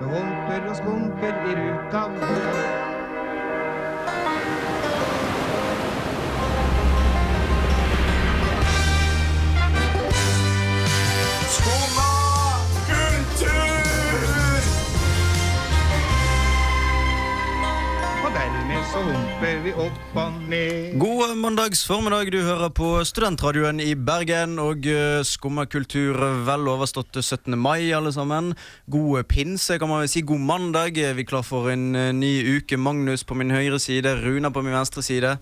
Det holter og skumper i ruta. Dermed så humper vi opp og ned. God mandags formiddag. Du hører på Studentradioen i Bergen og uh, skumma kultur vel overstått 17. mai, alle sammen. God pinse, kan man vel si. God mandag. Er vi klar for en ny uke? Magnus på min høyre side, Runa på min venstre side.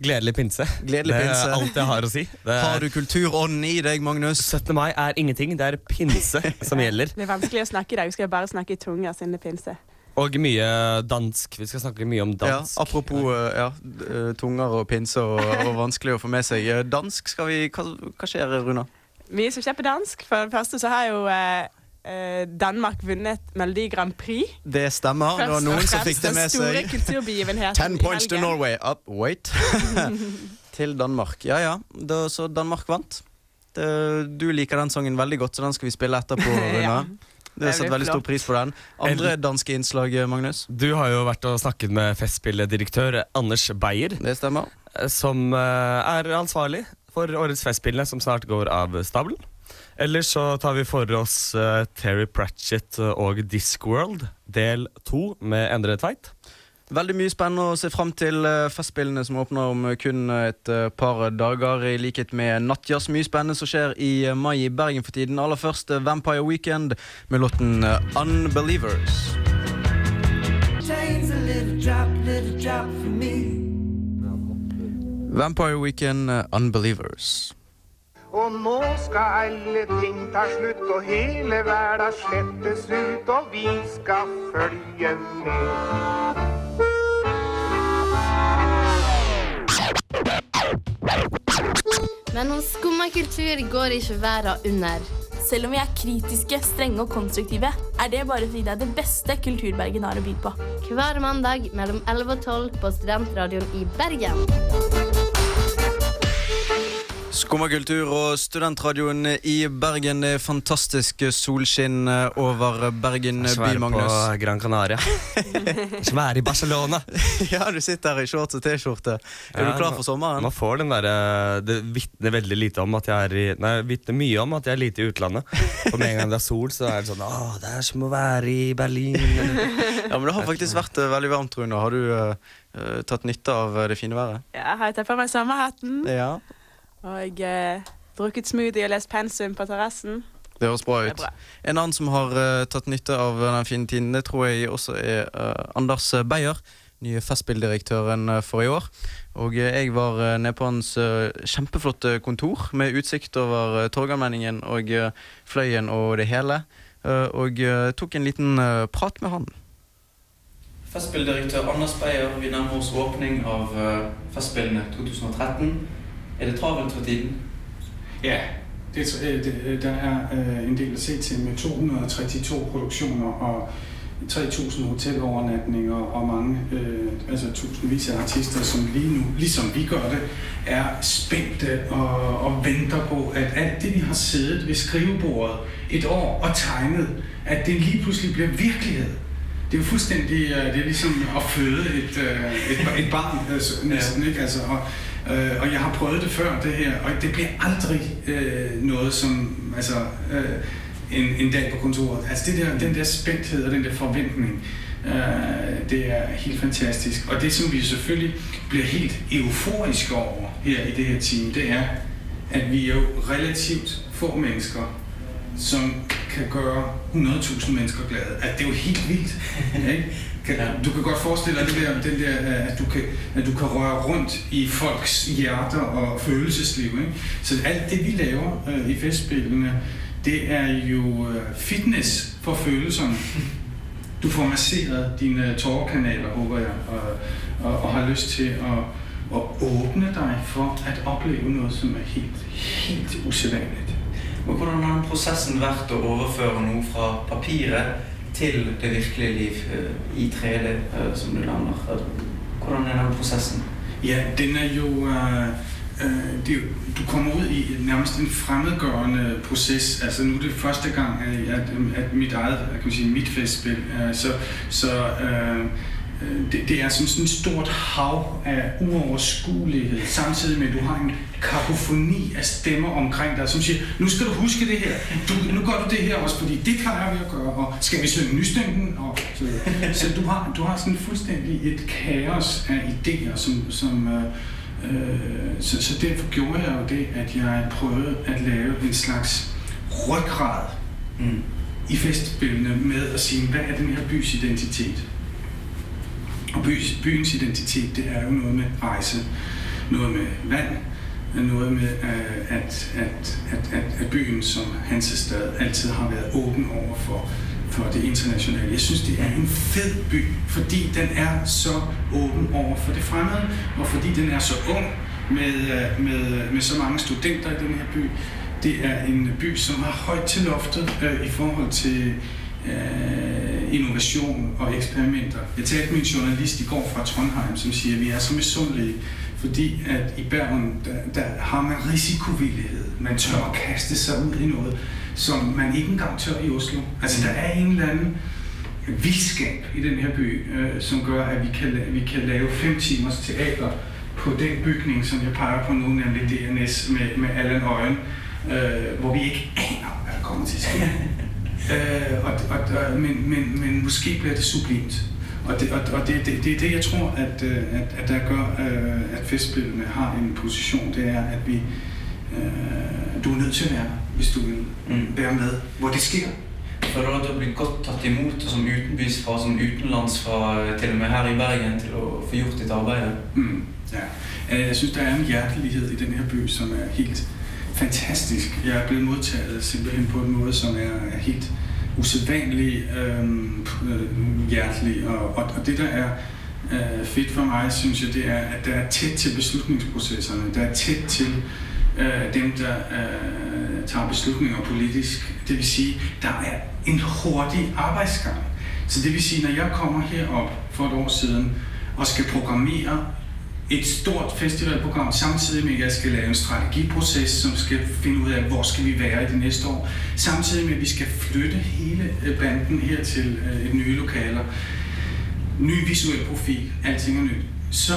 Gledelig pinse. Gledelig det pinse. er alt jeg har å si. Det Har er, du kulturånden i deg, Magnus? 17. mai er ingenting, det er pinse som gjelder. Det er vanskelig å snakke i dag. Vi skal bare snakke i tunga siden det er pinse. Og mye dansk. Vi skal snakke mye om Ja, dansk. apropos uh, ja, d- uh, tunger og pinse og, og vanskelig å få med seg. Uh, Dansk skal vi Hva, hva skjer, Runa? Vi som kjemper dansk. For det første så har jo eh, eh, Danmark vunnet Melodi Grand Prix. Det stemmer. Det var noen som fikk det med seg. Ten points to. Norway. Up, wait. Til Danmark. Ja, ja. Da, så Danmark vant. Det, du liker den sangen veldig godt, så den skal vi spille etterpå. Runa. Ja. Det har satt veldig stor pris på den. Andre danske innslag, Magnus? Du har jo vært og snakket med Festspilledirektør Anders Beyer, Det stemmer. eh, som eh, er ansvarlig for årets Festspillene, som snart går av stabelen. Ellers så tar vi for oss eh, Terry Pratchett og Discworld, del to med Endre Tveit. Veldig mye spennende å se fram til eh, Festspillene som åpner om eh, kun et eh, par dager. I likhet med Nattjazz. Mye spennende som skjer i mai i Bergen for tiden. Aller først Vampire Weekend med låten Unbelievers. Vampire Weekend, Unbelievers. Og nå skal alle ting ta slutt, og hele verden slettes ut, og vi skal følge med. Men hos Skumma kultur går ikke verden under. Selv om vi er kritiske, strenge og konstruktive, er det bare fordi det er det beste Kulturbergen har å by på. Hver mandag mellom 11 og 12 på Studentradioen i Bergen. Skummakultur og studentradioen i Bergen. Det er fantastisk solskinn over Bergen by, Svære på Magnus. Gran Canaria. Svære i Barcelona. Ja, du sitter her i shorts og T-skjorte. Er Ja, du klar for sommeren? Man får den der, eh, Det vitner veldig lite om at jeg er i Nei, vitner mye om at jeg er lite i utlandet. Og med en gang det er sol, så er det sånn Åh, det er som å være i Berlin. Ja, men Det har faktisk vært eh, veldig varmt, Rune. Har du eh, eh, tatt nytte av det fine været? Ja, har jeg tatt på meg sommerhatten Ja. Og eh, drukket smoothie og lest pensum på terrassen. Det høres bra er ut. bra. En annen som har eh, tatt nytte av den fine tiden, det tror jeg også er eh, Anders Beyer. Nye Festspilldirektøren eh, for i år. Og jeg var uh, nede på hans kjempeflotte kontor med utsikt over uh, Torgallmenningen og Fløyen og det hele. og tok en liten prat med han. Festspilldirektør Anders Beyer, vi nærmer oss åpning av Festspillene 2013. Er det travelt tiden? Ja, det, øh, det, øh, der er øh, en del at se til med 232 produktioner og 3.000 hotelovernatninger og mange, øh, altså tusindvis af artister, som lige nu, ligesom vi gør det, er spændte og, og venter på, at alt det, vi har siddet ved skrivebordet et år og tegnet, at det lige pludselig bliver virkelighed. Det er jo fuldstændig, øh, det er ligesom at føde et, øh, et, et barn, altså, næsten, ikke? Altså, og, øh, og jeg har prøvet det før, det her, og det bliver aldrig øh, noget som, altså, øh, en, en dag på kontoret. Altså det der, den der spændthed og den der forventning, øh, det er helt fantastisk. Og det, som vi selvfølgelig bliver helt euforiske over her i det her team, det er, at vi er jo relativt få mennesker, som kan gøre 100.000 mennesker glade. Altså, det er jo helt vildt. Ikke? Kan, du kan godt forestille dig det der, den der, øh, at, du kan, at du kan røre rundt i folks hjerter og følelsesliv. Ikke? Så alt det, vi laver øh, i festspillene, det er jo øh, fitness for følelserne. Du får masseret dine tårerkanaler, håber jeg, og, og, og har lyst til at, at åbne dig for at opleve noget, som er helt, helt usædvanligt. Og hvordan har den prosessen vært å overføre noe fra papiret til det virkelige liv eh, i 3D, eh, som du nævner? Hvordan er den processen? Ja, den er jo øh, øh, det, er jo- du kommer ud i nærmest en fremmedgørende proces. Altså nu er det første gang, at, at, mit eget, kan man sige, mit festspil, øh, så, så øh, øh, det, det er som sådan et stort hav af uoverskuelighed, samtidig med, at du har en kakofoni af stemmer omkring dig, som siger, nu skal du huske det her, du, nu gør du det her også, fordi det plejer vi at gøre, og skal vi synge nystemmen, og så videre. Så du har, du har sådan fuldstændig et kaos af idéer, som, som øh, Øh, så, så derfor gjorde jeg jo det, at jeg prøvede at lave en slags ryggrad Mm. i festspillene med at sige, hvad er den her bys identitet? Og bys, byens identitet, det er jo noget med rejse, noget med vand, noget med, øh, at, at, at, at, at byen som Hansestad altid har været åben over for, for det internationale. Jeg synes, det er en fed by, fordi den er så åben over for det fremmede, og fordi den er så ung med, øh, med, med så mange studenter i den her by. Det er en by, som har højt til loftet øh, i forhold til øh, innovation og eksperimenter. Jeg talte med en journalist i går fra Trondheim, som siger, at vi er så misundelige, fordi at i Bergen, der, der har man risikovillighed. Man tør at kaste sig ud i noget, som man ikke engang tør i Oslo. Altså, der er en eller anden vildskab i den her by, øh, som gør, at vi kan, vi kan lave fem timers teater på den bygning, som jeg peger på nu, nemlig DNS med, med Allan Øjen, øh, hvor vi ikke aner, hvad der kommer til at ske. øh, og, og, men, men, men måske bliver det sublimt. Og det, og, og det, det, det er det, jeg tror, at, øh, at, at der gør, øh, at festspillene har en position, det er, at vi, øh, du er nødt til at være hvis du vil Mm. være med, hvor det sker. Føler du at du blir godt tatt imot og som utenbys fra, som utenlands fra til og med her i Bergen til å få gjort ditt arbeid? Mm, ja. Øh, Jeg synes, der er en hjertelighed i den her by, som er helt fantastisk. Jeg er blevet modtaget simpelthen på en måde, som er helt usædvanlig øhm, øh, hjertelig. Og, og, og det, der er øh, fedt for mig, synes jeg, det er, at der er tæt til beslutningsprocesserne. Der er tæt til øh, dem, der øh, tager beslutninger politisk. Det vil sige, der er en hurtig arbejdsgang. Så det vil sige, når jeg kommer herop for et år siden og skal programmere et stort festivalprogram, samtidig med, at jeg skal lave en strategiproces, som skal finde ud af, hvor skal vi være i det næste år. Samtidig med, at vi skal flytte hele øh, banden her til øh, et nye lokaler. Ny visuel profil, alting er nyt. Så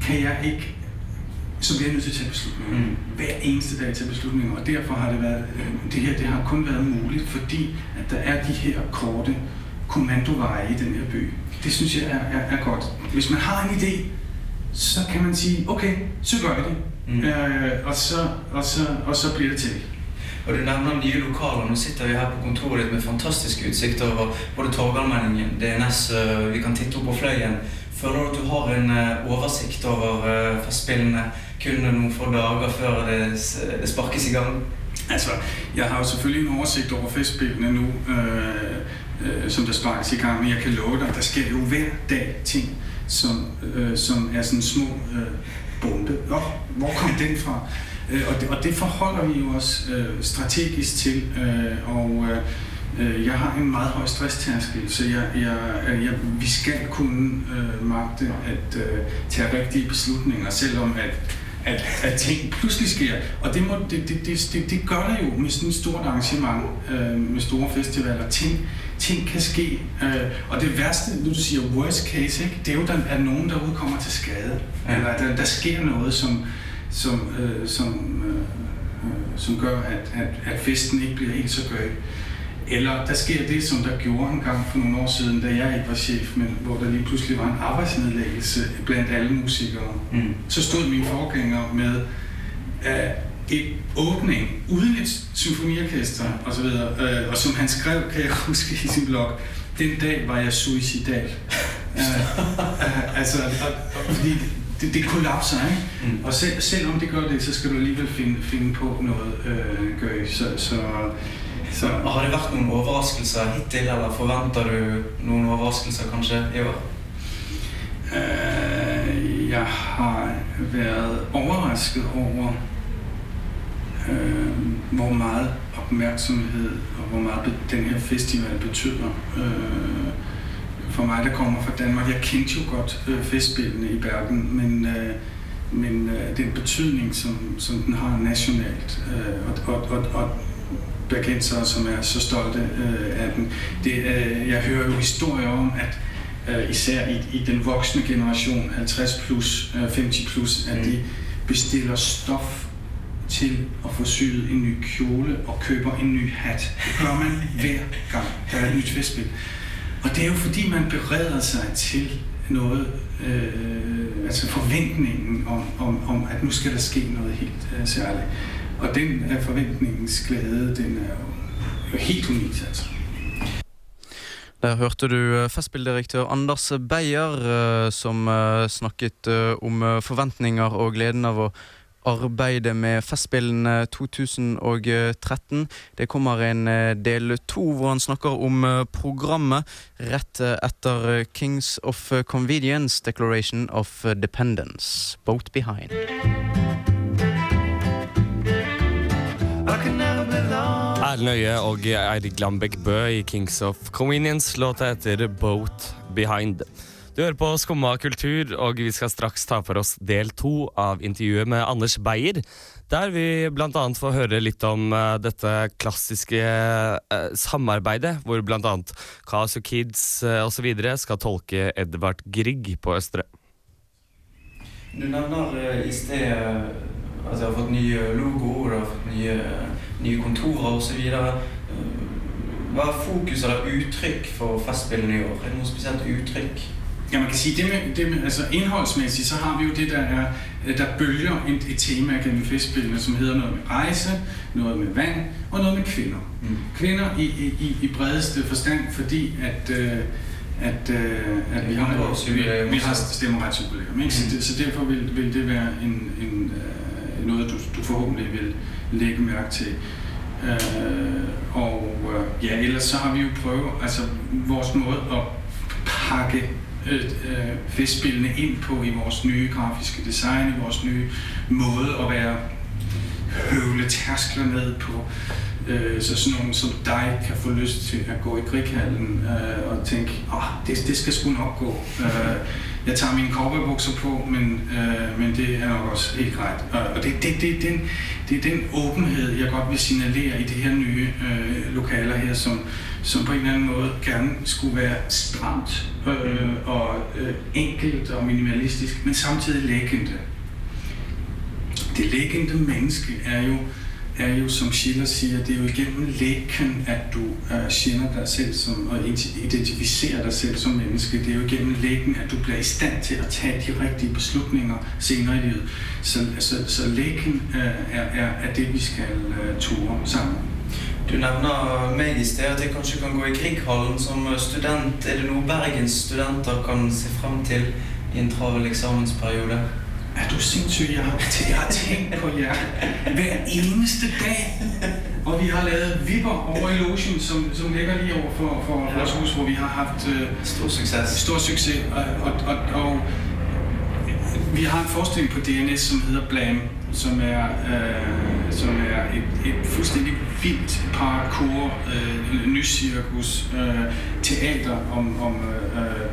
kan jeg ikke så bliver jeg nødt til at tage beslutninger. Mm. Hver eneste dag tage beslutninger, og derfor har det været, øh, det her det har kun været muligt, fordi at der er de her korte kommandoveje i den her by. Det synes jeg er, er, er godt. Hvis man har en idé, så kan man sige, okay, så gør jeg det. Mm. Øh, og, så, og, så, og så bliver det til. Og du nevner nye lokaler. Nå sitter vi her på kontoret med fantastisk utsikt over både Torgallmenningen, DNS, øh, vi kan titte opp på Fløyen. Føler du at du har en øh, oversikt over øh, festspillene kun noen få dager før det, det sparkes i gang? Altså, jeg har jo selvfølgelig en oversigt over festspillene nu, øh, øh, som der sparkes i gang, men jeg kan love dig, der sker jo hver dag ting, som, øh, som er sådan små øh, bombe. Nå, hvor kom den fra? Øh, og, det, og det forholder vi jo også øh, strategisk til, øh, og øh, øh, jeg har en meget høj stresstærskel, så jeg, jeg, øh, jeg, vi skal kunne øh, magte at øh, tage rigtige beslutninger, selvom at at, at ting pludselig sker. Og det, må, det, det, det, det, det gør der jo med sådan et stort arrangement, øh, med store festivaler. Ting, ting kan ske. Øh, og det værste, nu du siger worst case, ikke? det er jo, der, at nogen derude kommer til skade. Ja. Eller der, der sker noget, som, som, øh, som, øh, øh, som gør, at, at, at festen ikke bliver helt så gøy. Eller der sker det, som der gjorde en gang for nogle år siden, da jeg ikke var chef, men hvor der lige pludselig var en arbejdsnedlæggelse blandt alle musikere. Mm. Så stod min forgænger med uh, et åbning uden et symfoniorkester og så videre. Uh, og som han skrev, kan jeg huske i sin blog, den dag var jeg suicidal. Uh, uh, altså, og, fordi det, det kollapser, ikke? Mm. Og selv, selvom det gør det, så skal du alligevel finde, finde på noget øh, gøy. Så, så, så Har det vært noen overraskelser hittil, eller forventer du noen overraskelser kanskje i år? Uh, jeg har været overrasket over, uh, hvor meget opmærksomhed og hvor meget den her festival betyder. Uh, for mig, der kommer fra Danmark, jeg kendte jo godt uh, festspillene i Bergen, men, uh, men øh, den betydning, som, som den har nationalt, øh, og, og, og, og bergensere, som er så stolte øh, af den. Det, øh, jeg hører jo historier om, at øh, især i, i den voksne generation, 50 plus, øh, 50 plus, at de bestiller stof til at få syet en ny kjole og køber en ny hat. Det gør man hver gang, der er et nyt festspil. Og det er jo fordi, man bereder sig til noget, øh, altså forventningen om, om, om, at nu skal der ske noget helt øh, særligt. Og den er forventningens glæde, den er jo, jo helt unik, altså. Der hørte du øh, eh, festspilldirektør Anders Beyer øh, som øh, snakket om forventninger og gleden av å arbeide med Festspillene 2013. Det kommer en del to hvor han snakker om programmet rett etter Kings of Convenience Declaration of Dependence. Boat Behind. Erlend nøye og Eirik Lambek Bø i Kings of Convenience. Låta heter Boat Behind. Du hører på Skumma kultur, og vi skal straks ta for oss del to av intervjuet med Anders Beyer. Der vi bl.a. får høre litt om uh, dette klassiske uh, samarbeidet, hvor bl.a. Casio Kids eh, uh, osv. skal tolke Edvard Grieg på Østre. Du nevner eh, i sted at dere har fått nye logoer, dere har fått nye, nye kontorer osv. Hva er fokus eller uttrykk for Festspillene i år? Er det noe spesielt uttrykk? Ja, man kan sige, det med, det med, altså indholdsmæssigt, så har vi jo det, der er, der bølger et, et tema gennem festspillene, som hedder noget med rejse, noget med vand og noget med kvinder. Mm. Kvinder i, i, i bredeste forstand, fordi at, øh, at, øh, at vi, har, vi, vi har stemmeretsjubilæum. Ikke? Så, Mm. det, så derfor vil, vil det være en, en, øh, noget, du, du forhåbentlig vil lægge mærke til. Øh, og øh, ja, ellers så har vi jo prøvet, altså vores måde at pakke øh, øh, festspillene ind på i vores nye grafiske design, i vores nye måde at være høvle tærskler ned på, øh, så sådan nogen som dig kan få lyst til at gå i grikhallen øh, og tænke, oh, det, det skal sgu nok gå. Øh, jeg tager mine cowboybukser på, men, øh, men det er nok også helt grejt. Og, det, det, det, den, det er den åbenhed, jeg godt vil signalere i det her nye øh, lokaler her, som, som på en eller anden måde gerne skulle være stramt øh, og øh, enkelt og minimalistisk, men samtidig lækkende. Det lækkende menneske er jo, er jo, som Schiller siger, det er jo igennem lægen, at du uh, kender dig selv som, og identificerer dig selv som menneske. Det er jo igennem lægen, at du bliver i stand til at tage de rigtige beslutninger senere i livet. Så, så, så lægen uh, øh, er, er, er det, vi skal øh, uh, ture sammen. Du nævner meg i sted at jeg kanskje kan gå i Grieghallen som student. Er det noget Bergens studenter kan se frem til i en travel eksamensperiode? Er du sindssyg? Jeg har, jeg har tænkt på jer hver eneste dag. Og vi har lavet vipper over i logen, som, som ligger lige over for, for vores hus, hvor vi har haft øh, Stor suksess. stor succes. Og, og, og, og vi har en forestilling på DNS, som hedder Blam, som er, øh, som er et, et fuldstændig vildt parkour, øh, nycirkus, øh, teater om, om øh,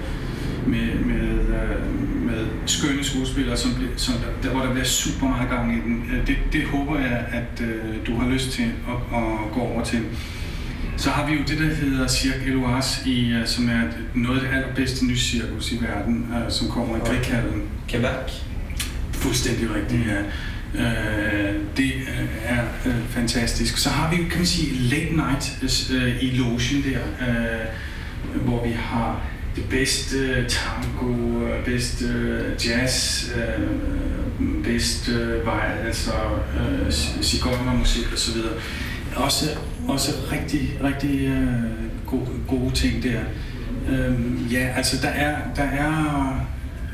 med, med, øh, med skønne skuespillere, som, bliver- som der, der, hvor der bliver super meget gang i den. Øh, Det, det håber jeg, at øh, du har lyst til at, at gå over til. Så har vi jo det, der hedder Cirque Eloise, i, øh, som er noget af det allerbedste nycirkus i verden, øh, som kommer i Grikhallen. Quebec. Fuldstændig rigtigt, ja. Øh, det øh, er øh, fantastisk. Så har vi, kan man sige, late night øh, i logen der, øh, hvor vi har det bedste tango, øh, bedste øh, jazz, øh, bedste vej, altså øh, cigøjnermusik og så videre. Også, også rigtig, rigtig øh, gode, gode ting der. Øh, ja, altså der er, der er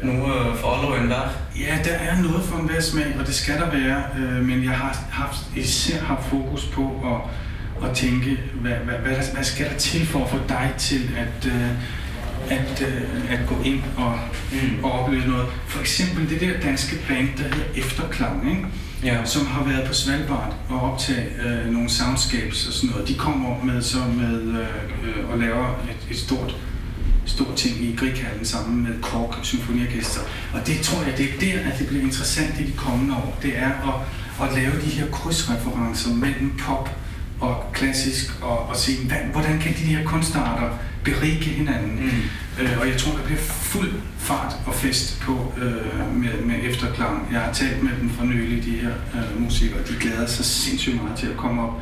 Noe for alle og enhver. Ja, der er noget for enhver smag, og det skal der være, øh, men jeg har haft, især haft fokus på at, at tænke, hvad, hvad, hvad, der, hvad skal der til for at få dig til at, øh, at, øh, at gå ind og, Mm. og opleve noget. For eksempel det der danske band, der hedder Efterklang, ikke? Ja. som har været på Svalbard og optage øh, nogle soundscapes og sådan noget. De kommer med så med øh, øh, og laver et, et stort stor ting i Grighallen sammen med Kork Symfoniorkester. Og det tror jeg, det er der, at det bliver interessant i de kommende år. Det er at, at lave de her krydsreferencer mellem pop og klassisk, og, og se, hvordan kan de her kunstarter berige hinanden. Mm. Øh, og jeg tror, der bliver fuld fart og fest på øh, med, med efterklang. Jeg har talt med dem for nylig, de her øh, musikere. De glæder sig sindssygt meget til at komme op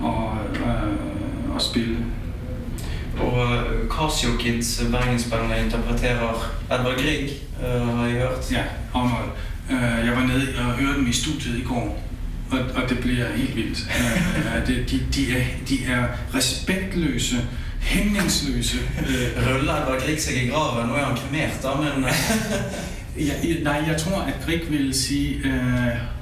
og, øh, og spille. Og uh, Casio Kids, bergensbandet, interpreterer Edvard Grieg, uh, har jeg hørt. Ja, Arnold. Uh, jeg var nede og hørte dem i studiet i går, og, og det bliver helt vildt. Uh, det, de, de, er, de er respektløse, hæmningsløse. Uh, Ruller Edvard Grieg sig i graven? Nu er han kremert, men... ja, nej, jeg tror, at Grieg vil sige, uh,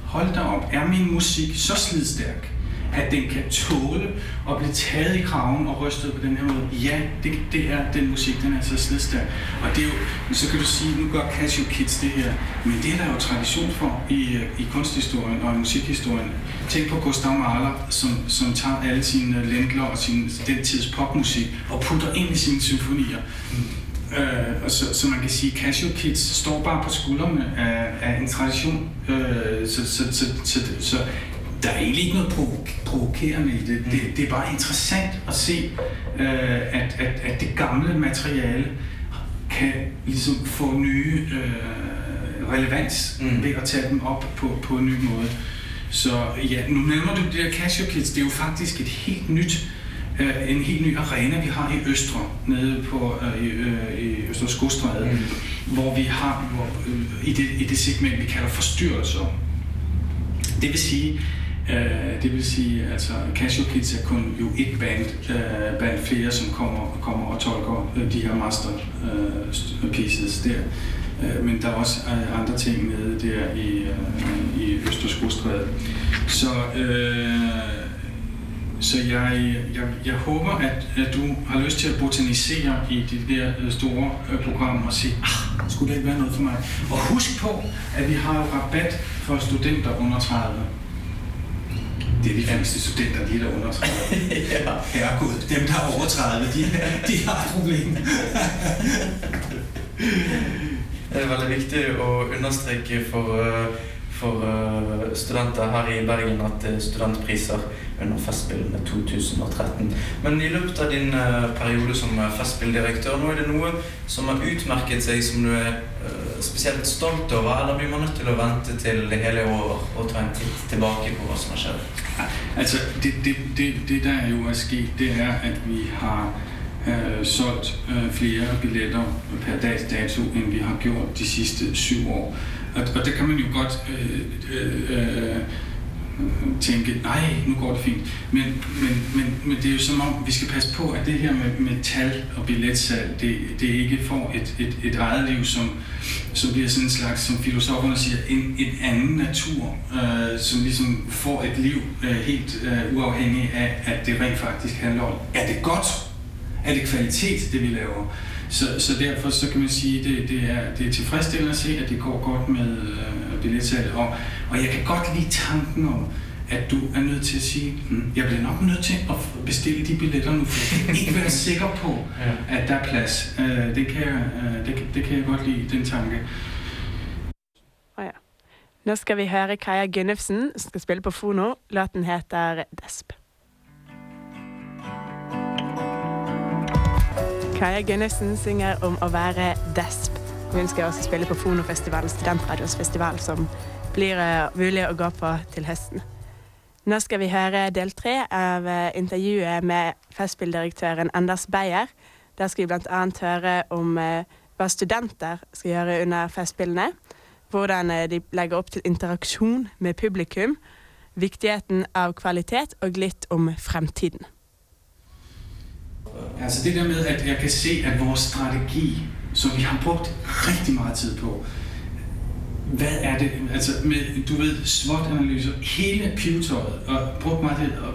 hold da op, er min musik så slidstærk, at den kan tåle at blive taget i kraven og rystet på den her måde. Ja, det, det er den musik, den er så slidstærk. Og det er jo, så kan du sige, nu gør Casio Kids det her, men det er der jo tradition for i, i kunsthistorien og i musikhistorien. Tænk på Gustav Mahler, som, som tager alle sine lendler og sin, den tids popmusik og putter ind i sine symfonier. Mm. Uh, og så, så man kan sige, Casio Kids står bare på skuldrene af, af en tradition. Uh, så, så, så, så, så der er egentlig ikke noget provokerende i det. det. Det er bare interessant at se, uh, at, at, at det gamle materiale kan ligesom få nye uh, relevans mm. ved at tage dem op på, på en ny måde. Så ja, nu nævner du det der Casio Kids, det er jo faktisk et helt nyt uh, en helt ny arena, vi har i Østre, nede på i, uh, i Østre Skostræde, mm. hvor vi har hvor, uh, i, det, i det segment, vi kalder forstyrrelser. Det vil sige, Uh, det vil sige, altså Casio Kids er kun jo et band, øh, uh, band flere, som kommer, kommer og tolker uh, de her master uh, pieces der. Uh, men der er også uh, andre ting med der i, uh, i Østerskostræde. Så, uh, så jeg, jeg, jeg håber, at, at du har lyst til at botanisere i det der store uh, program og sige, ah, skulle det ikke være noget for mig? Og husk på, at vi har rabat for studenter under 30. Det er de fleste studenter, de er der under 30. ja. Herregud, dem der er over 30, de, de har et problem. det er veldig viktig å understreke for, for studenter her i Bergen at er studentpriser under Festspillene 2013. Men i løpet av din periode som Festspilldirektør, nå er det noe som har utmerket seg som du er spesielt stolt over, eller blir man nødt til å vente til det hele over og ta en titt tilbake på hva som har skjedd? Altså, det, det, det, det der jo er sket, det er, at vi har øh, solgt øh, flere billetter per dags dato, end vi har gjort de sidste syv år. Og, og det kan man jo godt øh, øh, øh, tænke, nej, nu går det fint. Men, men, men, men det er jo som om, vi skal passe på, at det her med, med tal og billetsalg, det, det ikke får et, et, et eget liv, som, som bliver sådan en slags, som filosoferne siger, en, en anden natur, øh, som ligesom får et liv øh, helt øh, uafhængig af, at det rent faktisk handler om, er det godt? Er det kvalitet, det vi laver? Så, så derfor så kan man sige, det, det, er, det er tilfredsstillende at se, at det går godt med øh, billetsalget. Og, og jeg kan godt lide tanken om, at du er nødt til at sige, hm, jeg bliver nok nødt til at bestille de billetter nu, for jeg kan ikke være sikker på, at der er plads. Uh, det, kan jeg, uh, det, det kan jeg godt lide, den tanke. Oh ja. Nå skal vi høre Kaja Gunnufsen, som skal spille på Fono. Låten heter Desp. Kaja Gunnufsen synger om å være desp. Hun skal også spille på Fonofestivalen, Studentradios festival, som blir eh, mulig å gå på til høsten. Nå skal vi høre del tre av eh, intervjuet med Festspilldirektøren Anders Beyer. Der skal vi bl.a. høre om eh, hva studenter skal gjøre under Festspillene. Hvordan de legger opp til interaksjon med publikum. Viktigheten av kvalitet, og litt om fremtiden. Altså det der med, at jeg kan se, at vores strategi, som vi har brugt rigtig meget tid på, hvad er det, altså med, du ved, SWOT-analyser, hele pivetøjet, og brugt meget det, og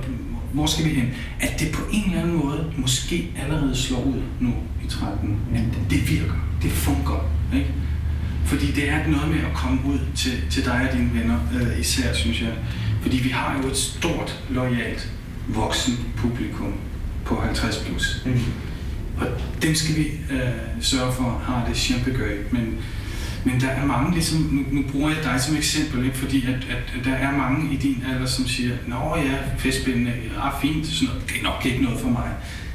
hvor skal vi hen? At det på en eller anden måde måske allerede slår ud nu i 13. At det virker, det fungerer, ikke? Fordi det er noget med at komme ud til, til dig og dine venner, øh, især synes jeg. Fordi vi har jo et stort, lojalt, voksen publikum på 50 plus. Mm. og dem skal vi øh, sørge for har det kæmpegøy. Men, men der er mange, ligesom, nu, nu bruger jeg dig som eksempel, ikke? fordi at, at, der er mange i din alder, som siger, Nå ja, festspændende, ja, fint, sådan noget, det er nok ikke noget for mig.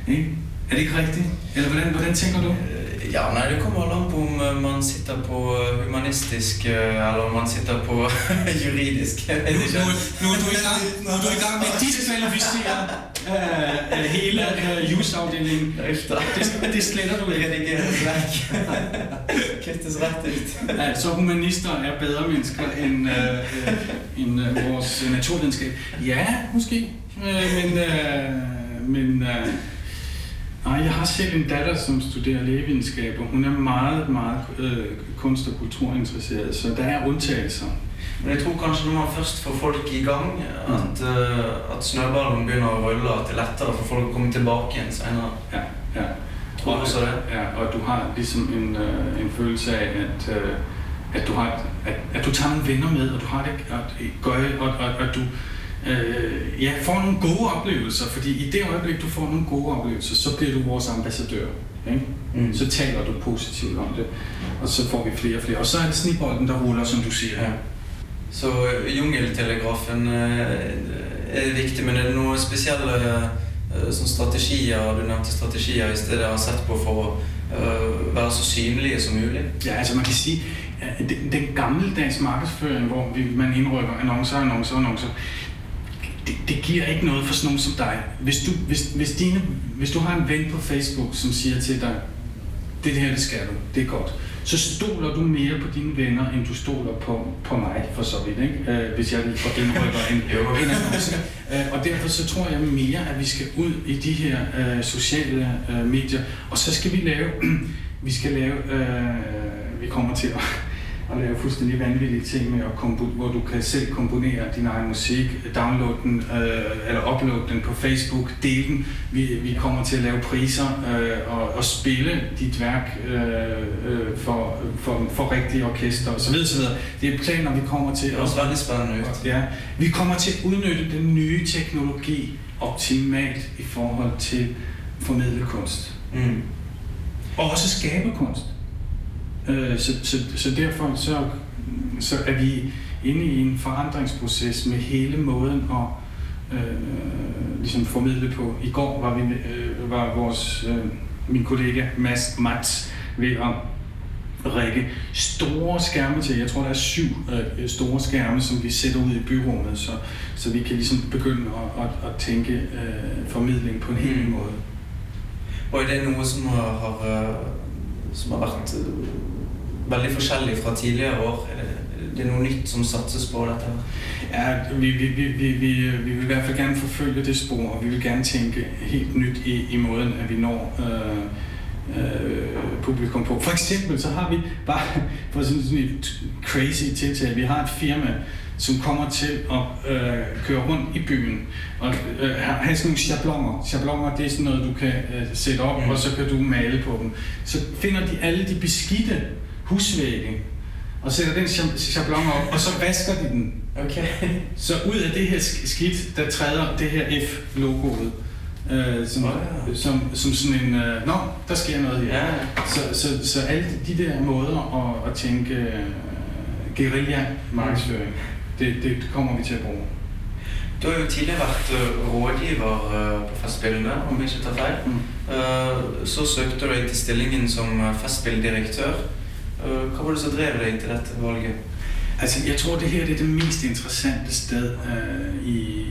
Ikke? Er det ikke rigtigt? Eller hvordan, hvordan tænker du? Eh, Ja, nei, Det kommer an på om eh, man sitter på eh, humanistisk eller om man sitter på juridisk. Nu, ikke. nu, er du i gang, nu er du i gang med diskvalificere øh, øh, hele øh, jusafdelingen. Det, det sletter du ikke. Redigeres vekk. Kuttes rett ut. Ja, så humanister er bedre mennesker end, øh, øh, end øh, vores naturvidenskab. Ja, måske. Øh, men øh, men øh, nej, jeg har selv en datter, som studerer lægevidenskab, og hun er meget, meget øh, kunst- og kulturinteresseret, så der er undtagelser. Men jeg tror kanskje når man først får folk i gang, at, eh, at snøballen begynner å rulle, at det er lettere for folk å komme tilbake igjen senere. Ja, ja. Tror også det? Ja, og du har ligesom en, øh, en følelse af, at, øh, at, du har, at, at du tager nogle venner med, og du har det at, gøj, og, og, og du øh, ja, får nogle gode oplevelser, fordi i det øjeblik, du får nogle gode oplevelser, så bliver du vores ambassadør. Ikke? Mm. Så taler du positivt om det, og så får vi flere og flere. Og så er det snibolden, der ruller, som du siger. Ja. Så eh, jungeltelegrafen eh, er viktig, men er det noen spesielle eh, sånn strategier du nevnte strategier i stedet har sett på for å eh, være så synlige som mulig? Ja, altså man kan sige, at den, den gammeldags markedsføring, hvor vi, man indrykker annoncer, annoncer, annoncer, det, det giver ikke noget for sådan nogen som dig. Hvis du, hvis, hvis, dine, hvis du har en ven på Facebook, som siger til dig, det her, det skal du, det er godt, så stoler du mere på dine venner, end du stoler på, på mig, for så vidt, ikke? Øh, hvis jeg lige får indrykker en, en annonce. Øh, og derfor så tror jeg mere, at vi skal ud i de her øh, sociale øh, medier, og så skal vi lave, vi skal lave, øh, vi kommer til at, at lave fuldstændig vanvittige ting med, at kompo, hvor du kan selv komponere din egen musik, downloade den, øh, eller uploade den på Facebook, dele den. Vi, vi kommer til at lave priser øh, og, og spille dit værk øh, øh, for, for, for rigtige orkester osv. osv. Det er planer, vi kommer til Det høres veldig spennende ut. Ja, vi kommer til at udnytte den nye teknologi optimalt i forhold til formidle kunst. Mm. Og også skabe kunst. Øh, så, så, så derfor så, så er vi inde i en forandringsproces med hele måden at øh, ligesom formidle på. I går var, vi, øh, var vores, øh, min kollega Mads Mats ved at række store skærme til. Jeg tror, der er syv øh, store skærme, som vi sætter ud i byrummet, så, så vi kan ligesom begynde at, at, at tænke øh, formidling på en helt ny Mm. måde. Og er det noe som har, har, som har vært veldig forskjellig fra tidligere år? Er det, det er noe nytt som satses på dette? her? Ja, vi, vi, vi, vi, vi, vi vil i hvert fald gerne forfølge det spor, og vi vil gerne tænke helt nyt i, i måden, at vi når øh, øh, publikum på. For eksempel så har vi bare for sådan, sådan et crazy tiltag, vi har et firma, som kommer til at øh, køre rundt i byen og øh, have have sådan nogle schabloner. Schabloner, det er sådan noget, du kan øh, sætte op, Mm. og så kan du male på dem. Så finder de alle de beskidte husvægge, og sætter den schablon op, og så vasker de den. Ok. Så ud af det her sk- skidt, der træder det her F-logoet, øh, som, Ah. som, som sådan en, øh, nå, der sker noget her. Ja. Så, så, så alle de der måder at, at tænke øh, guerilla-markedsføring, det, det kommer vi til at bruge. Du har jo tidligere vært eh, rådgiver eh, på Festspillene, om jeg ikke tar feil. Mm. Så søkte du deg til stillingen som festspilldirektør. Eh, Hva var det som drev deg til dette valget? Altså, jeg tror, det her det er det mest interessante sted øh, i,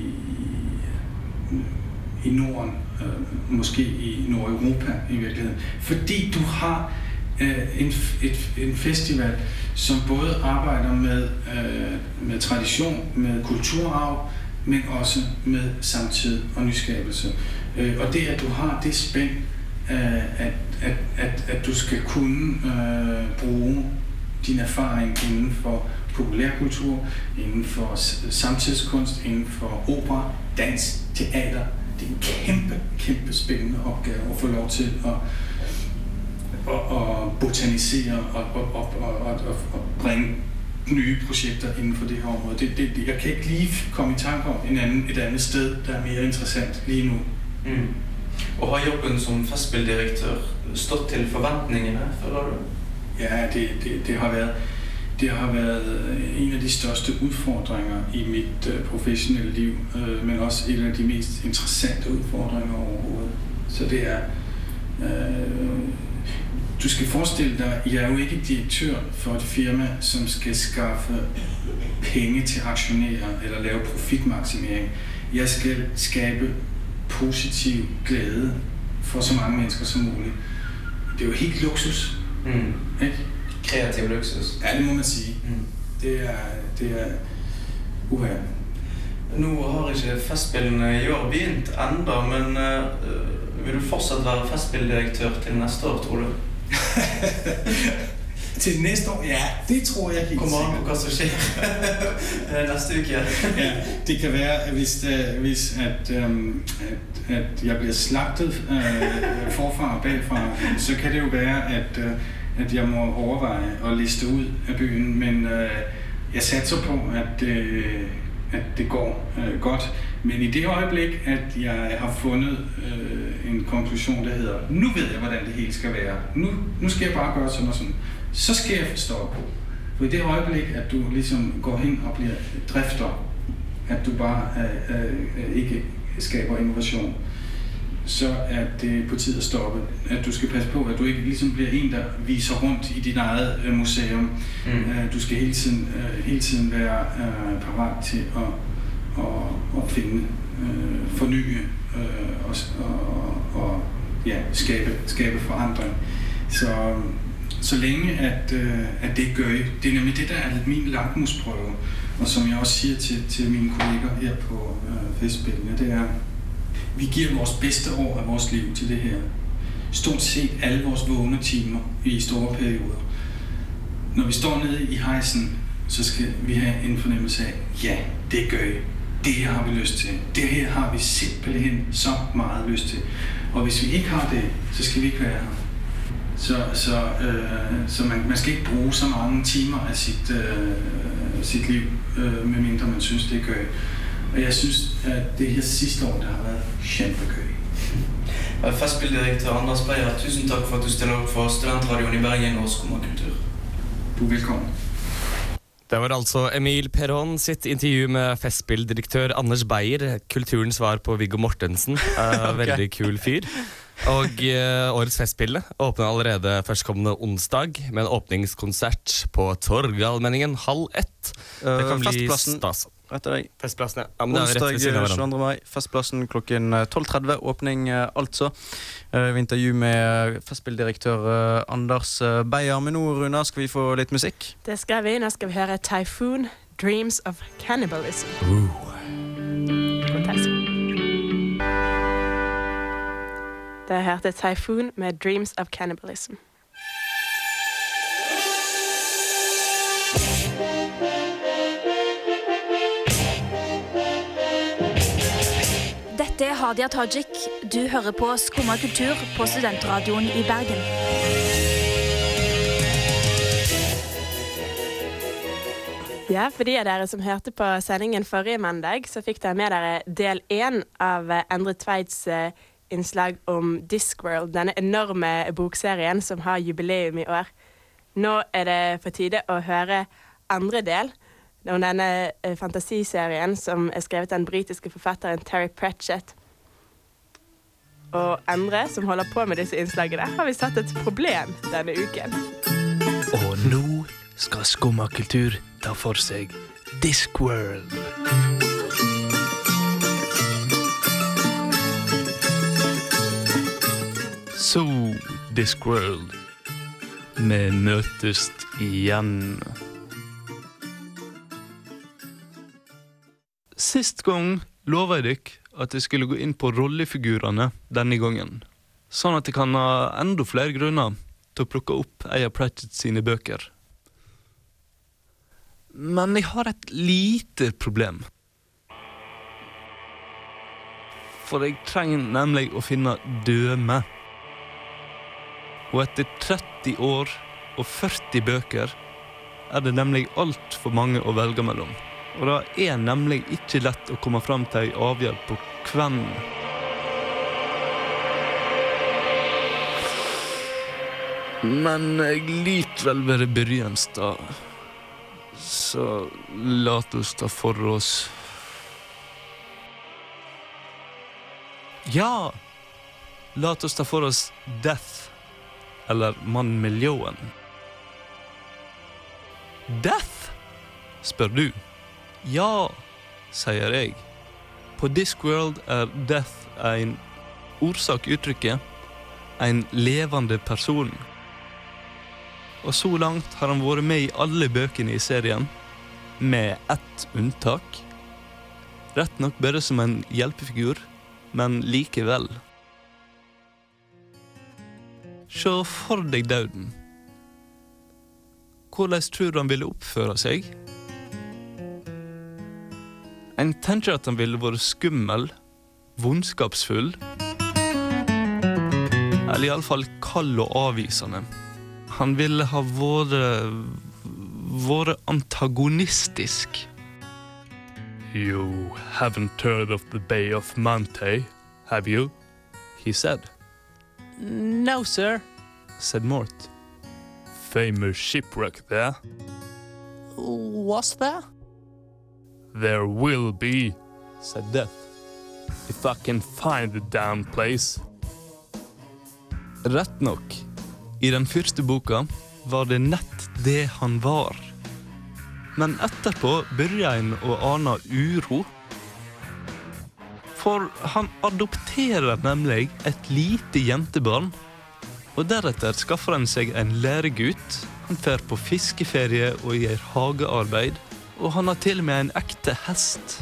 i Norden, øh, måske i Nordeuropa i virkeligheden. Fordi du har øh, en, et, en festival, som både arbejder med, øh, med tradition, med kulturarv, men også med samtid og nyskabelse. Øh, og det, at du har det spænd, øh, Øh, at, at, at, at du skal kunne øh, bruge din erfaring inden for populærkultur, inden for samtidskunst, inden for opera, dans, teater. Det er en kæmpe, kæmpe spændende opgave at få lov til at, at, at botanisere og, og, og, og, og, og, bringe nye projekter inden for det her område. Det, det, det- jeg kan ikke lige komme i tanke om en anden, et andet sted, der er mere interessant lige nu. Mm. Og har jobben som festspildirektør stått til forventningene, føler du? Ja, det, det, det, har været, det har været øh, en af de største udfordringer i mit øh, professionelle liv, øh, men også en af de mest interessante udfordringer overhovedet. Så det er... Øh, du skal forestille dig, jeg er jo ikke direktør for et firma, som skal skaffe penge til aktionærer eller lave profitmaksimering. Jeg skal skabe positiv glæde for så mange mennesker som muligt. Det er jo helt luksus. Mm. Ikke? Kreativ luksus. Ja, det må man sige. Mm. Det er, det er uha. Nå har ikke Festspillene i år begynt enda, men uh, vil du fortsatt være festspilldirektør til neste år, tror du? til næste år? Ja, det tror jeg helt an sikkert. som skjer neste uke. ja, det kan være, at hvis, uh, hvis at, um, at, at jeg bliver slagtet uh, forfra og bagfra, så kan det jo være, at, uh, at jeg må overveje at liste ud af byen. Men uh, jeg satser på, at, uh, at det går uh, godt. Men i det øjeblik, at jeg har fundet uh, en konklusion, der hedder, nu ved jeg, hvordan det hele skal være. Nu, nu skal jeg bare gøre sådan og sådan. Så skal jeg forstå på. For i det øjeblik, at du ligesom går hen og bliver drifter, at du bare øh, øh, ikke skaber innovation, så er det på tid at stoppe. At du skal passe på, at du ikke ligesom bliver en, der viser rundt i dit eget øh, museum. Mm. Øh, du skal hele tiden, øh, hele tiden være øh, parat til at, at, at finde, øh, fornye øh, og, og, og ja, skabe, skabe forandring. Så, så længe at, øh, at det gør det er nemlig det, der er lidt min lakmusprøve, og som jeg også siger til, til mine kolleger her på øh, festspillene, det er, vi giver vores bedste år af vores liv til det her. Stort set alle vores vågne timer i store perioder. Når vi står nede i hejsen, så skal vi have en fornemmelse af, ja, det gør I. Det her har vi lyst til. Det her har vi simpelthen så meget lyst til. Og hvis vi ikke har det, så skal vi ikke være her. Så, så, øh, så man, man skal ikke bruge så mange timer af sit, øh, sit liv, øh, medmindre man synes, det er gøy. Og jeg synes, at det her sidste år, der har været kjempegøy. Festspilldirektør Anders Beyer, tusen takk for at du stiller opp for Studentradioen i Bergen og Skumma kultur. Du er velkommen. Det var altså Emil Perron sitt intervju med Festspilldirektør Anders Beyer. Kulturens svar på Viggo Mortensen. Eh, Veldig kul fyr. Og eh, årets Festspille åpner allerede førstkommende onsdag med en åpningskonsert på Torgallmenningen halv ett. Det kan bli Festplassen stas. etter deg. Festplassen, ja. ja men det er jo rett Onsdag ved siden av hverandre. 22. mai. Festplassen klokken eh, 12.30. Åpning, eh, altså. Eh, Vi intervju med festspilldirektør eh, Anders eh, Beyer. Men nå, Runa, skal vi få litt musikk? Det skal vi. Nå skal vi høre Typhoon, 'Dreams of Cannibalism'. Grotesk. Der hørte Typhoon med 'Dreams of Cannibalism'. Dette er Hadia Tajik. Du hører på Skumma kultur på Studentradioen i Bergen. Ja, for de av dere som hørte på sendingen forrige mandag, så fikk dere med dere del én av Endre Tveits eh, innslag om Discworld, denne enorme bokserien som har jubileum i år. Nå er det på tide å høre andre del om denne eh, fantasiserien som er skrevet av den britiske forfatteren Terry Pratchett. Og Endre, som holder på med disse innslagene, har vi satt et problem denne uken. Og nå skal Skumma kultur ta for seg Discworld. Så, Discworld. Vi møtes igen. Sist gang lova jeg dere at jeg skulle gå inn på rollefigurene denne gangen. Sånn at jeg kan ha enda flere grunner til å plukke opp en av Pratchett sine bøker. Men jeg har et lite problem. For jeg trenger nemlig å finne døme. Og etter 30 år og 40 bøker er det nemlig altfor mange å velge mellom. Og det er nemlig ikke lett å komme fram til ei avgjørelse på hvem Men jeg liker vel være Byrjenstad, så la oss ta for oss Ja, la oss ta for oss Death eller Mannmiljøen. Death? spør du. Ja, sier jeg. På Discworld er death en orsak uttrykket en levende person. Og så langt har han vært med i alle bøkene i serien, med ett unntak. Rett nok bare som en hjelpefigur, men likevel. Se for deg døden. Hvordan tror du han ville oppføre seg? En tenker at han ville vært skummel, vondskapsfull, eller iallfall kald og avvisende. Han ville ha vært vært antagonistisk. You haven't heard of the Bay of Mante, have you? He said. No, sir, said Mort. Famous shipwreck there. Was there? There will be, said Death. If I can find the damn place. Rett nok, i den første boka var det nett det han var. Men etterpå begynte en å ane uro. For han adopterer nemlig et lite jentebarn. Og deretter skaffer han seg en læregutt. Han fer på fiskeferie og gjør hagearbeid. Og han har til og med en ekte hest.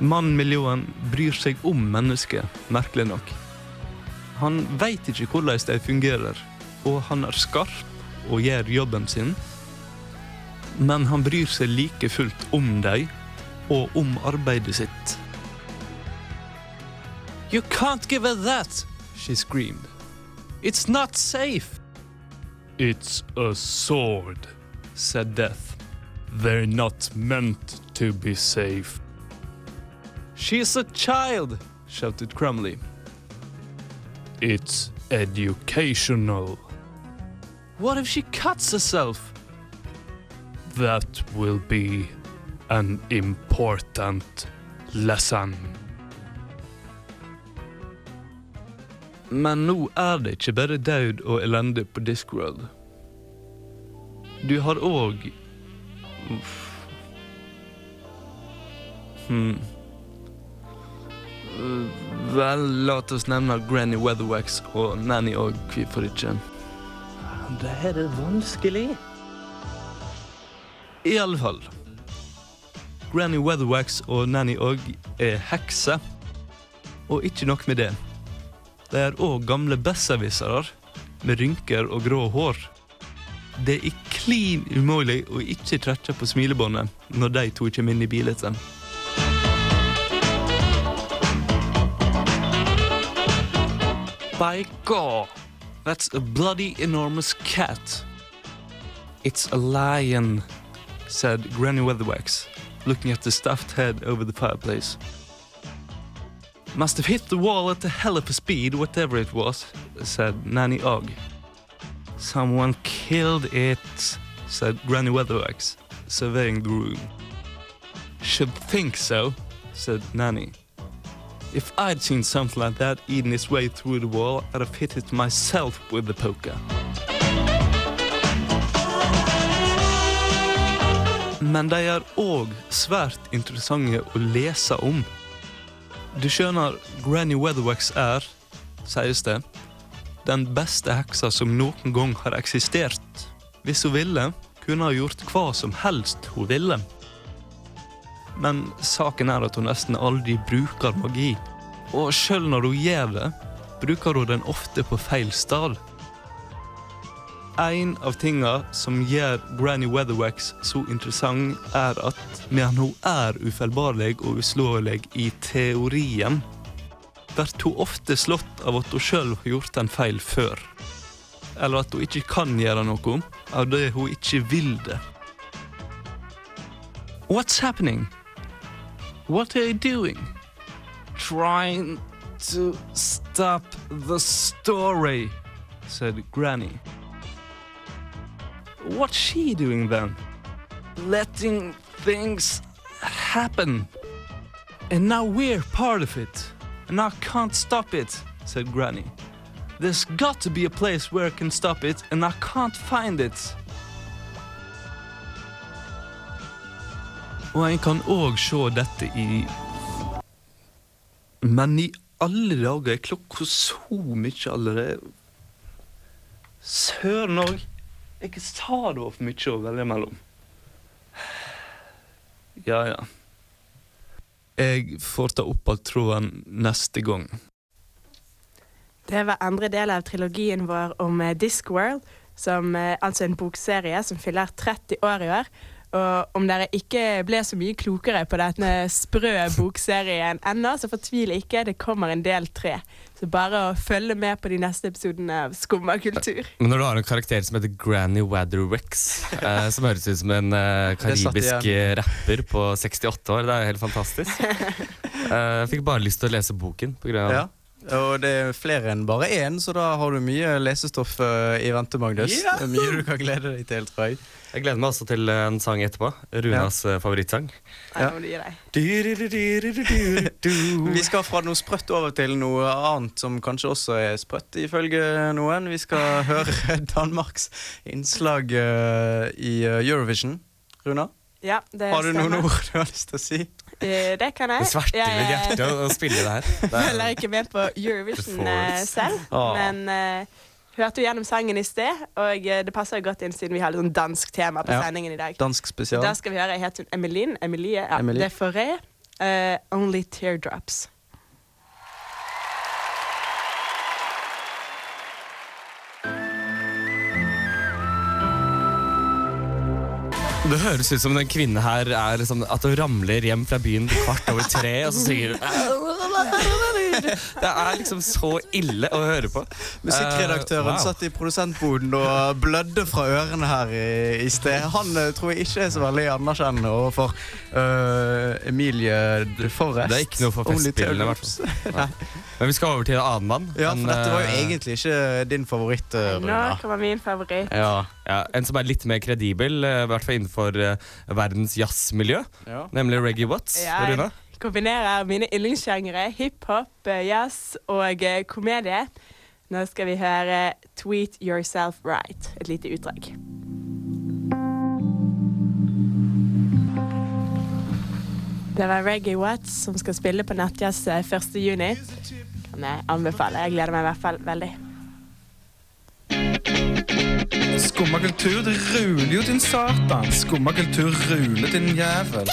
Mannen miljøen bryr seg om mennesket, merkelig nok. Han veit ikke hvordan de fungerer, og han er skarp og gjør jobben sin. Men han bryr seg like fullt om dem og om arbeidet sitt. You can't give her that, she screamed. It's not safe. It's a sword, said Death. They're not meant to be safe. She's a child, shouted Crumley. It's educational. What if she cuts herself? That will be an important lesson. Men nå er det ikke bare død og elende på Discworld. Du har òg hmm. Vel, la oss nevne Granny Weatherwax og Nanny òg, hvorfor ikke? Det her er vanskelig. I alle fall. Granny Weatherwax og Nanny òg er hekser. Og ikke nok med det. De er òg gamle besserwissere med rynker og grå hår. Det er klin umulig å ikke trekke på smilebåndet når de to kommer inn i bildet. By God, that's a bloody enormous cat. It's a lion, said Granny Weatherwax, looking at the stuffed head over the fireplace. Must have hit the wall at a hell of a speed, whatever it was, said Nanny Og. Someone killed it, said Granny Weatherwax, surveying the room. Should think so, said Nanny. If I'd seen something like that eating its way through the wall, I'd have hit it myself with the poker. Men de er òg svært interessante å lese om. Du skjønner, Granny Weatherwax er, sies det, den beste heksa som noen gang har eksistert. Hvis hun ville, kunne hun gjort hva som helst hun ville. Men saken er at hun nesten aldri bruker magi. Og sjøl når hun gjør det, bruker hun den ofte på feil sted. En av tinga som gjør Granny Weatherwax så interessant, er at medan hun er ufeilbarlig og uslåelig i teorien, blir hun ofte slått av at hun sjøl har gjort en feil før. Eller at hun ikke kan gjøre noe av det hun ikke vil det. What's happening? What are you doing? Trying to stop the story, said Granny. What's she doing then? Letting things happen. And now we're part of it. And I can't stop it, said Granny. There's got to be a place where I can stop it, and I can't find it. Og en kan òg se dette i Men i alle dager er klokka så mye allerede. Søren òg. Jeg sa det var for mye å velge mellom. Ja, ja. Jeg får ta opp alt tråden neste gang. Det var andre del av trilogien vår om eh, Discworld, som eh, altså en bokserie som fyller 30 år i år. Og om dere ikke ble så mye klokere på denne sprø bokserien ennå, så fortvil ikke, det kommer en del tre. Så bare å følge med på de neste episodene av Skumma kultur. Men når du har en karakter som heter Granny Wadderwex, eh, som høres ut som en eh, karibisk rapper på 68 år, det er helt fantastisk. Eh, jeg fikk bare lyst til å lese boken. På grunn av Ja. Og det er flere enn bare én, så da har du mye lesestoff eh, i vente, Magnus. Ja. Er Mye du kan glede deg til, tror jeg. Jeg gleder meg også til en sang etterpå. Runas eh, favorittsang. Ja. Vi skal fra noe sprøtt over til noe annet som kanskje også er sprøtt, ifølge noen. Vi skal høre Danmarks innslag i Eurovision. Runa, Ja, det har du noen ord du har lyst til å si? Eh, Det kan jeg. Det mitt Jeg, hjerte å å spille det her. Det er- følger ikke med på Eurovision Fords. selv, Ah. men eh, hørte jo gjennom sangen i sted, og det passer jo godt inn siden vi har litt sånn dansk tema på Ja. sendingen i dag. Dansk spesial. Da skal vi høre het hun Emeline. Emilie. Ja, Emilie. Det er Foré. eh, Only Teardrops. Det høres ut som den kvinnen her er liksom, at hun ramler hjem fra byen kvart over tre, og så synger hun Det er liksom så ille å høre på. Musikkredaktøren Eh, wow. satt i produsentboden og blødde fra ørene her i, i sted. Han eh, tror jeg ikke er så veldig anerkjennende overfor eh, Emilie Forrest. Det er ikke noe for festspillene, i hvert fall. Men vi skal over til en annen mann. Ja, En, for dette var jo egentlig ikke din favoritt, eh, Nå Runa. kommer min favoritt. Ja. ja, En som er litt mer kredibel, i hvert fall innenfor eh, verdens jazzmiljø. Ja. Nemlig Reggae Watts. Ja, Runa. jeg kombinerer mine yndlingssjangere hiphop, eh, jazz og eh, komedie. Nå skal vi høre Tweet Yourself Right, et lite utdrag. Det var Reggae Watts som skal spille på Nattjazz 1. juni. Kan jeg anbefale. Jeg gleder meg i hvert fall veldig. Skumma kultur, det ruler jo din satan. Skumma kultur ruler din jævel.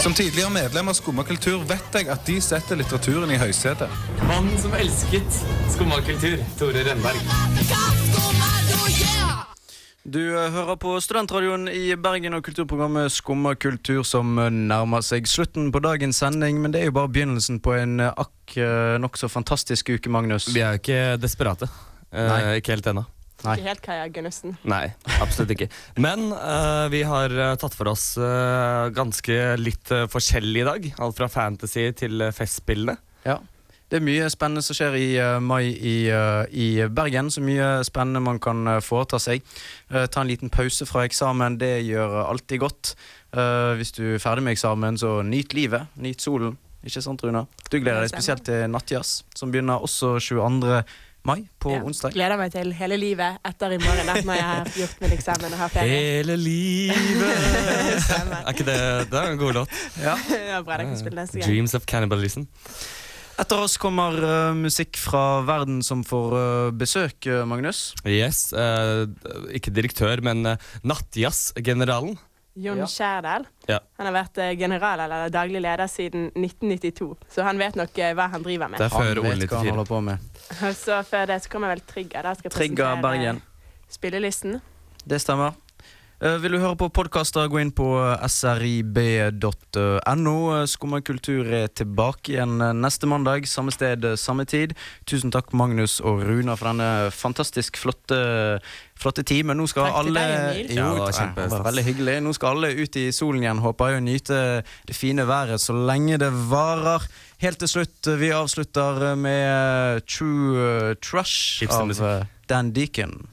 Som tidligere medlem av Skumma kultur vet jeg at de setter litteraturen i høysetet. Mannen som elsket skummakultur, Tore Rønberg. Du eh, hører på Studentradioen i Bergen og kulturprogrammet Skumma kultur som eh, nærmer seg slutten på dagens sending, men det er jo bare begynnelsen på en eh, akk nokså fantastisk uke, Magnus. Vi er jo ikke desperate. Eh, ikke helt ennå. Nei. Ikke helt Kaja Gunnufsen. Nei, absolutt ikke. Men eh, vi har tatt for oss eh, ganske litt eh, forskjellig i dag. Alt fra fantasy til uh, festspillene. Ja. Det er mye spennende som skjer i eh, mai i, eh, i Bergen. Så mye spennende man kan eh, foreta seg. Eh, ta en liten pause fra eksamen, det gjør alltid godt. Eh, hvis du er ferdig med eksamen, så nyt livet. Nyt solen. Ikke sant, Runa? Du gleder deg spesielt til Nattjazz, som begynner også 22. mai, på Ja. onsdag. Gleder meg til hele livet etter i morgen, når jeg har gjort min eksamen og har ferie. Hele livet. Er ikke det Det er en god låt. Ja, bra, det kan spille neste gang. Dreams of cannibalism. Etter oss kommer eh, musikk fra verden som får eh, besøk, eh, Magnus. Yes. eh, ikke direktør, men uh, Nattjazz-generalen. Jon Ja. Skjærdal. Ja. Han har vært general eller daglig leder siden 1992, så han vet nok hva han driver med. Det er Han før vet hva han OL94. holder på med. Og så før det så kommer vel Trigger. Da skal jeg Trigger presentere Bergen. spillelisten. Det stemmer. Eh, vil du høre på podkaster, gå inn på eh, srib.no. Eh, Skumma kultur er tilbake igjen neste mandag, samme sted, samme tid. Tusen takk, Magnus og Runa, for denne fantastisk flotte, flotte timen. Nå skal Takk til alle deg, Emil. Jo, Ja, det var veldig hyggelig. Nå skal alle ut i solen igjen, håper jeg, og nyte det fine været så lenge det varer. Helt til slutt, vi avslutter med True Trush av Dan Deacon.